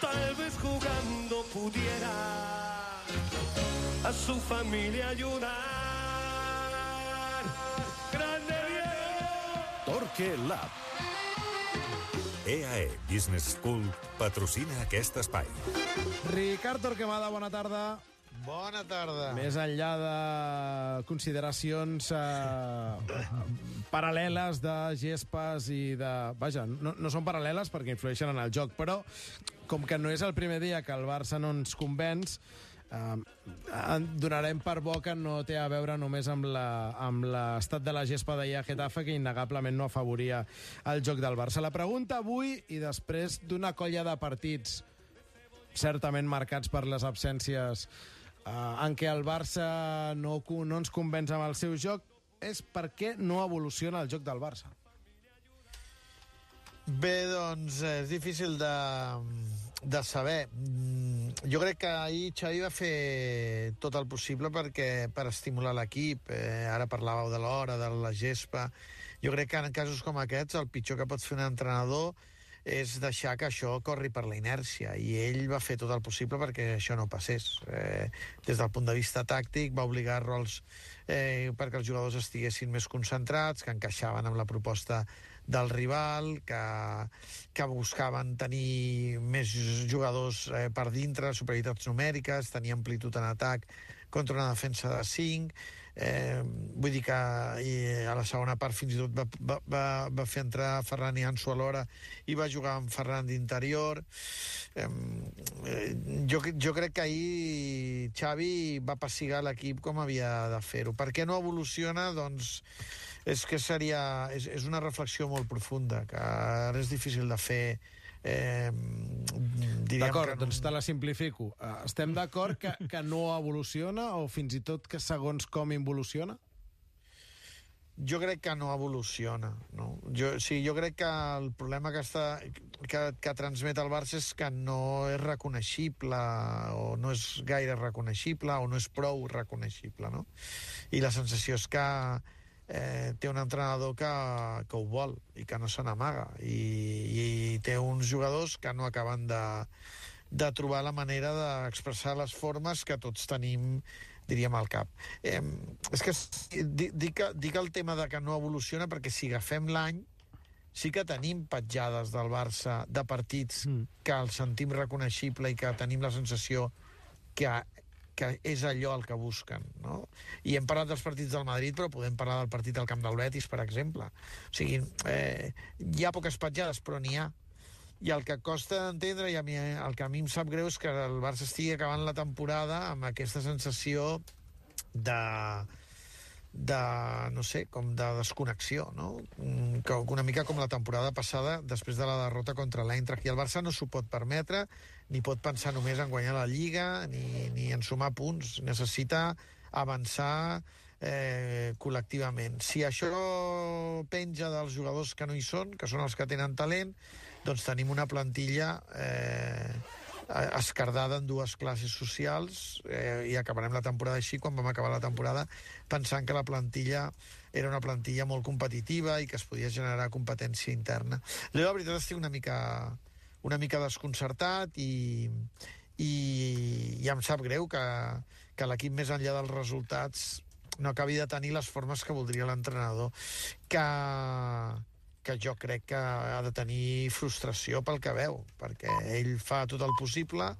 tal vez jugando pudiera a su familia ayudar. ¡Grande Diego! Torque Lab. EAE Business School patrocina aquest espai. Ricard Torquemada, bona tarda. Bona tarda. Més enllà de consideracions eh, paral·leles de gespes i de... Vaja, no, no són paral·leles perquè influeixen en el joc, però com que no és el primer dia que el Barça no ens convenç, eh, donarem per bo que no té a veure només amb l'estat de la gespa d'ahir a Getafe, que innegablement no afavoria el joc del Barça. La pregunta avui, i després d'una colla de partits certament marcats per les absències eh, en què el Barça no, no ens convenç amb el seu joc, és per què no evoluciona el joc del Barça. Bé, doncs eh, és difícil de, de saber. Mm, Jo crec que ahir Xavi va fer tot el possible perquè per estimular l'equip. Eh, ara parlàveu de l'hora, de la gespa. Jo crec que en casos com aquests el pitjor que pot fer un entrenador és deixar que això corri per la inèrcia i ell va fer tot el possible perquè això no passés. Eh, des del punt de vista tàctic va obligar rols eh, perquè els jugadors estiguessin més concentrats, que encaixaven amb la proposta del rival, que, que buscaven tenir més jugadors eh, per dintre, superioritats numèriques, tenir amplitud en atac contra una defensa de 5. Eh, vull dir que i a la segona part fins i tot va, va, va, va fer entrar Ferran i Ansu alhora i va jugar amb Ferran d'interior. Eh, jo, jo crec que ahir Xavi va passigar l'equip com havia de fer-ho. Per què no evoluciona? Doncs és que seria... És, és una reflexió molt profunda, que ara és difícil de fer eh, D'acord, que... doncs te la simplifico. Eh, Estem d'acord que, que no evoluciona o fins i tot que segons com involuciona? Jo crec que no evoluciona. No? Jo, sí, jo crec que el problema que, està, que, que transmet el Barça és que no és reconeixible o no és gaire reconeixible o no és prou reconeixible. No? I la sensació és que eh, té un entrenador que, que ho vol i que no se n'amaga i, i té uns jugadors que no acaben de, de trobar la manera d'expressar les formes que tots tenim diríem al cap. Eh, és que dic, dic el tema de que no evoluciona perquè si agafem l'any sí que tenim petjades del Barça de partits mm. que el sentim reconeixible i que tenim la sensació que que és allò el que busquen, no? I hem parlat dels partits del Madrid, però podem parlar del partit al camp del Betis, per exemple. O sigui, eh, hi ha poques petjades, però n'hi ha. I el que costa d'entendre, i a mi, el que a mi em sap greu, és que el Barça estigui acabant la temporada amb aquesta sensació de de, no sé, com de desconnexió, no? Mm, Que una mica com la temporada passada, després de la derrota contra l'Eintracht. I el Barça no s'ho pot permetre, ni pot pensar només en guanyar la Lliga, ni, ni en sumar punts. Necessita avançar eh, col·lectivament. Si això penja dels jugadors que no hi són, que són els que tenen talent, doncs tenim una plantilla eh, escardada en dues classes socials eh, i acabarem la temporada així quan vam acabar la temporada pensant que la plantilla era una plantilla molt competitiva i que es podia generar competència interna. Jo la veritat estic una mica una mica desconcertat i, i, i em sap greu que, que l'equip més enllà dels resultats no acabi de tenir les formes que voldria l'entrenador que, que jo crec que ha de tenir frustració pel que veu, perquè ell fa tot el possible,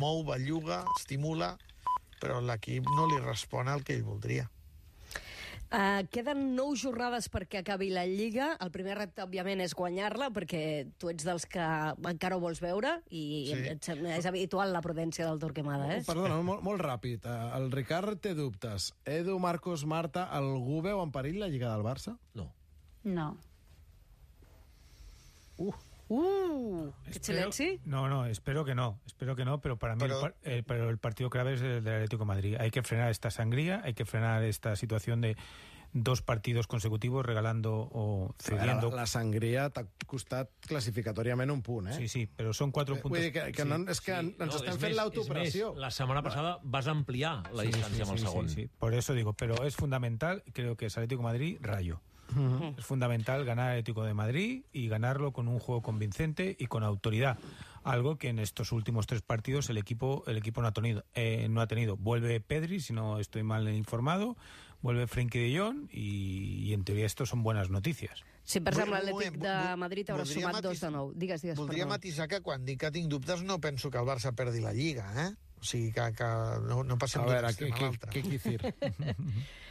mou, belluga, estimula, però l'equip no li respon al que ell voldria. Uh, queden nou jornades perquè acabi la Lliga. El primer repte, òbviament, és guanyar-la, perquè tu ets dels que encara ho vols veure i Sí. sí. és habitual la prudència del Torquemada, eh? Perdona, molt, molt ràpid. Eh, El Ricard té dubtes. Edu, Marcos, Marta, algú veu en perill la Lliga del Barça? No. No. Uh, qué silenci. No, no, espero que no. Espero que no, pero para mí Pero- el, par- el- pero el partido clave es el del Atlético de Madrid. Hay que frenar esta sangría, hay que frenar esta situación de dos partidos consecutivos regalando o cediendo. La, la sangria t'ha costat classificatòriament un punt, eh? Sí, sí, pero son cuatro puntos. Vull dir que, que Sí. no, és que ens No, és fent més, La setmana passada vas ampliar la Sí, distància sí, amb el sí, segon. sí, sí. Por eso digo, pero es fundamental, creo que es Atlético de Madrid, rayo. Es fundamental ganar al Atlético de Madrid y ganarlo con un juego convincente y con autoridad. algo que en estos últimos tres partidos el equipo el equipo no ha tenido. Eh, no ha tenido. Vuelve Pedri, si no estoy mal informado, vuelve Frenkie de Jong y, y en teoria esto son buenas noticias. Sí, per exemple, l'Atlètic de Madrid haurà sumat dos matis- de nou. Digues, digues, Voldria perdó. matisar que quan dic que tinc dubtes no penso que el Barça perdi la Lliga, eh? O sigui, que, que no, no passem d'un veure, extrem a què, l'altre. què quicir?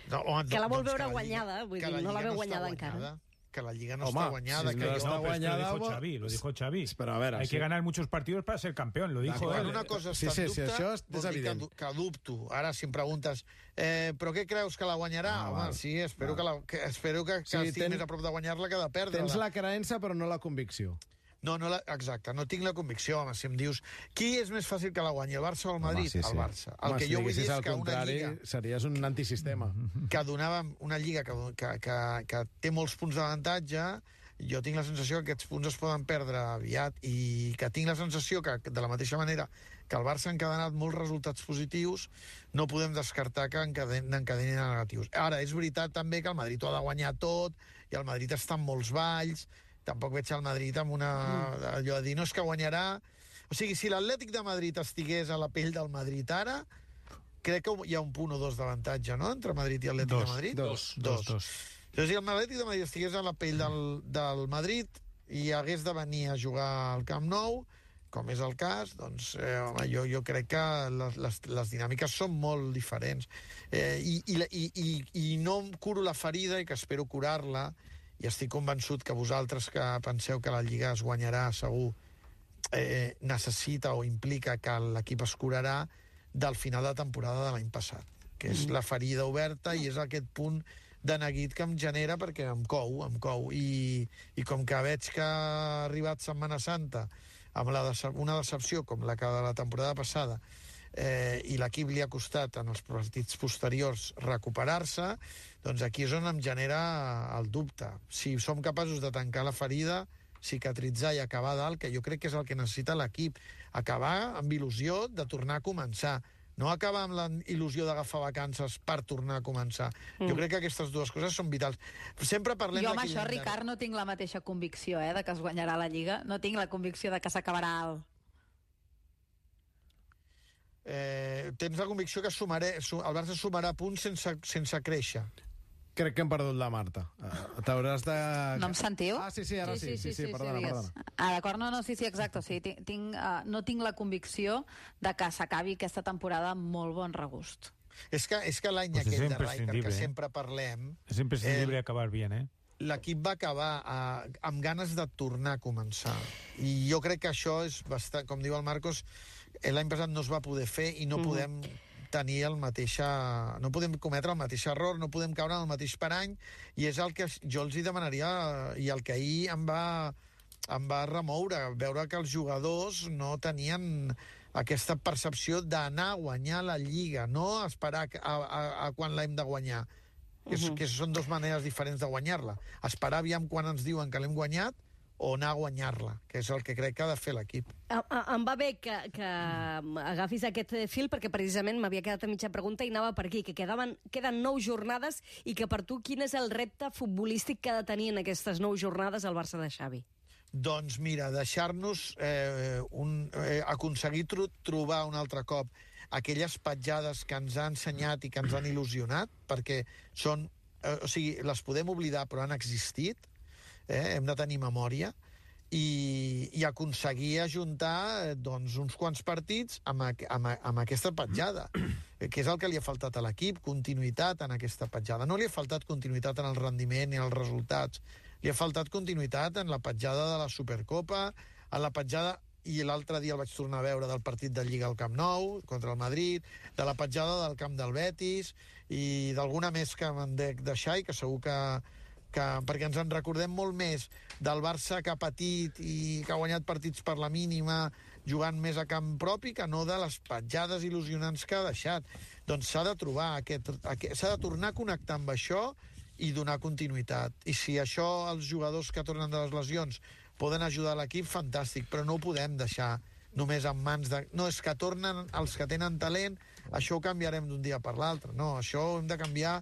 No, home, Que la vol doncs veure guanyada, vull dir, no la veu guanyada encara. Que la Lliga no Home, està guanyada. si que no està No, lo dijo Xavi, lo dijo Xavi. Pero a ver, Hay sí. que ganar muchos partidos para ser campeón, lo dijo él. una cosa Sí, està sí, en sí, dubte, això és- vol és dir que, que dubto. Ara, si em preguntes, eh, però què creus que la guanyarà? Ah, Home, val. sí, espero que, la, que, espero que, que Sí, estigui ten- més a prop de guanyar-la que de perdre-la. Tens la creença, però no la convicció. No, no la, exacte, no tinc la convicció, home, si em dius qui és més fàcil que la guanyi, el Barça o el Madrid? Home, sí, sí. El Barça. El Home, que si jo vull dir és que una contrari, lliga series un antisistema. que donàvem una lliga que, que, que, que té molts punts d'avantatge, jo tinc la sensació que aquests punts es poden perdre aviat i que tinc la sensació que, de la mateixa manera que el Barça ha encadenat molts resultats positius, no podem descartar que encaden, encadenin negatius. Ara, és veritat també que el Madrid ho ha de guanyar tot i el Madrid està en molts balls, tampoc veig el Madrid amb una... allò de dir, no és que guanyarà... O sigui, si l'Atlètic de Madrid estigués a la pell del Madrid ara, crec que hi ha un punt o dos d'avantatge, no?, entre Madrid i Atlètic Dos. de Madrid. Dos. Dos, dos. Doncs si el Atlètic de Madrid estigués a la pell del, del Madrid i hagués de venir a jugar al Camp Nou, com és el cas, doncs eh, home, jo, jo crec que les, les, les dinàmiques són molt diferents. Eh, i, i, i, I no em curo la ferida i que espero curar-la, i estic convençut que vosaltres que penseu que la Lliga es guanyarà segur eh, necessita o implica que l'equip es curarà del final de temporada de l'any passat, que és la ferida oberta i és aquest punt de neguit que em genera perquè em cou, em cou. I, i com que veig que ha arribat Setmana Santa amb la decep una decepció com la que de la temporada passada eh, i l'equip li ha costat en els partits posteriors recuperar-se, doncs aquí és on em genera el dubte. Si som capaços de tancar la ferida, cicatritzar i acabar dalt, que jo crec que és el que necessita l'equip. Acabar amb il·lusió de tornar a començar. No acabar amb la il·lusió d'agafar vacances per tornar a començar. Mm. Jo crec que aquestes dues coses són vitals. Sempre parlem Jo amb això, Ricard, no tinc la mateixa convicció eh, de que es guanyarà la Lliga. No tinc la convicció de que s'acabarà alt. Eh, tens la convicció que sumaré, su, el Barça sumarà punts sense, sense créixer. Crec que hem perdut la Marta. Uh, T'hauràs de... No em sentiu? Ah, sí, sí, ara sí, sí, sí, sí, perdona, digues. perdona. Ah, d'acord, no, no, sí, sí, exacte. O sigui, tinc, tinc, uh, no tinc la convicció de que s'acabi aquesta temporada amb molt bon regust. És que, és que l'any Pues és aquest de imprescindible, que eh? sempre parlem, Es imprescindible acabar bien, ¿eh? l'equip va acabar eh, amb ganes de tornar a començar. I jo crec que això és bastant, com diu el Marcos, eh, l'any passat no es va poder fer i no mm. podem tenir el mateix... eh, no podem cometre el mateix error, no podem caure en el mateix parany, i és el que jo els hi demanaria, eh, i el que ahir em va, em va remoure, veure que els jugadors no tenien aquesta percepció d'anar a guanyar la Lliga, no esperar a, a, a quan l'hem de guanyar, que, és, que són dues maneres diferents de guanyar-la. Esperar aviam quan ens diuen que l'hem guanyat o anar a guanyar-la, que és el que crec que ha de fer l'equip. Em va bé que, que agafis aquest fil perquè precisament m'havia quedat a mitja pregunta i anava per aquí, que quedaven, queden nou jornades i que per tu quin és el repte futbolístic que ha de tenir en aquestes nou jornades el Barça de Xavi? Doncs mira, deixar-nos eh, un, eh, aconseguir tro trobar un altre cop aquelles petjades que ens ha ensenyat i que ens han il·lusionat, perquè són, eh, o sigui, les podem oblidar però han existit, eh, hem de tenir memòria, i, i aconseguir ajuntar eh, doncs, uns quants partits amb, amb, amb aquesta petjada, eh, que és el que li ha faltat a l'equip, continuïtat en aquesta petjada. No li ha faltat continuïtat en el rendiment ni els resultats, li ha faltat continuïtat en la petjada de la Supercopa, en la petjada i l'altre dia el vaig tornar a veure del partit de Lliga al Camp Nou contra el Madrid, de la petjada del camp del Betis i d'alguna més que me'n dec deixar i que segur que, que, perquè ens en recordem molt més del Barça que ha patit i que ha guanyat partits per la mínima jugant més a camp propi que no de les petjades il·lusionants que ha deixat. Doncs s'ha de trobar aquest, aquest s'ha de tornar a connectar amb això i donar continuïtat. I si això els jugadors que tornen de les lesions poden ajudar l'equip, fantàstic, però no ho podem deixar només en mans de... No, és que tornen els que tenen talent, això ho canviarem d'un dia per l'altre. No, això ho hem de canviar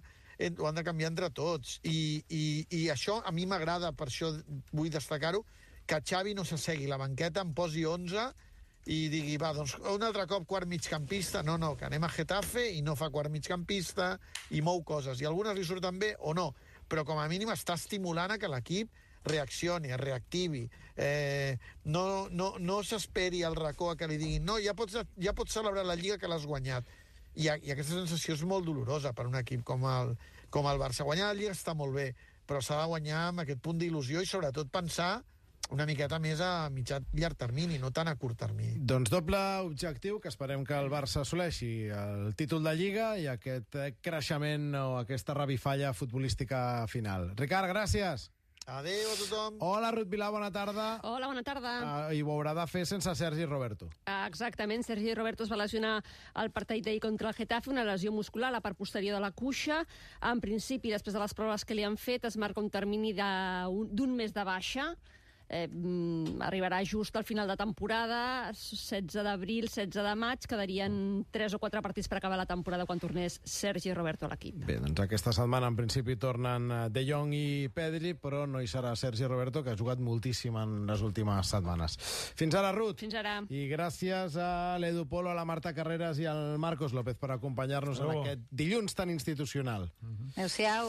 ho han de canviar entre tots. I, i, i això a mi m'agrada, per això vull destacar-ho, que Xavi no s'assegui la banqueta, em posi 11 i digui, va, doncs un altre cop quart migcampista, no, no, que anem a Getafe i no fa quart migcampista i mou coses, i algunes li surten bé o no, però com a mínim està estimulant a que l'equip reaccioni, es reactivi, eh, no, no, no s'esperi al racó a que li diguin no, ja pots, ja pots celebrar la Lliga que l'has guanyat. I, I aquesta sensació és molt dolorosa per un equip com el, com el Barça. Guanyar la Lliga està molt bé, però s'ha de guanyar amb aquest punt d'il·lusió i sobretot pensar una miqueta més a mitjà llarg termini, no tant a curt termini. Doncs doble objectiu, que esperem que el Barça assoleixi el títol de Lliga i aquest creixement o aquesta revifalla futbolística final. Ricard, gràcies. Adéu a tothom. Hola, Ruth Vilà, bona tarda. Hola, bona tarda. Uh, I ho haurà de fer sense Sergi Roberto. Ah, Exactament, Sergi Roberto es va lesionar al partit d'ahir contra el Getafe, una lesió muscular a la part posterior de la cuixa. En principi, després de les proves que li han fet, es marca un termini de- d'un mes de baixa. Eh, mm, arribarà just al final de temporada, 16 d'abril, 16 de maig, quedarien 3 o 4 partits per acabar la temporada quan tornés Sergi Roberto a l'equip. Bé, doncs aquesta setmana en principi tornen eh, De Jong i Pedri, però no hi serà Sergi Roberto, que ha jugat moltíssim en les últimes setmanes. Fins ara, Ruth. Fins ara. I gràcies a l'Edu Polo, a la Marta Carreras i al Marcos López per acompanyar-nos en aquest dilluns tan institucional. Adéu-siau.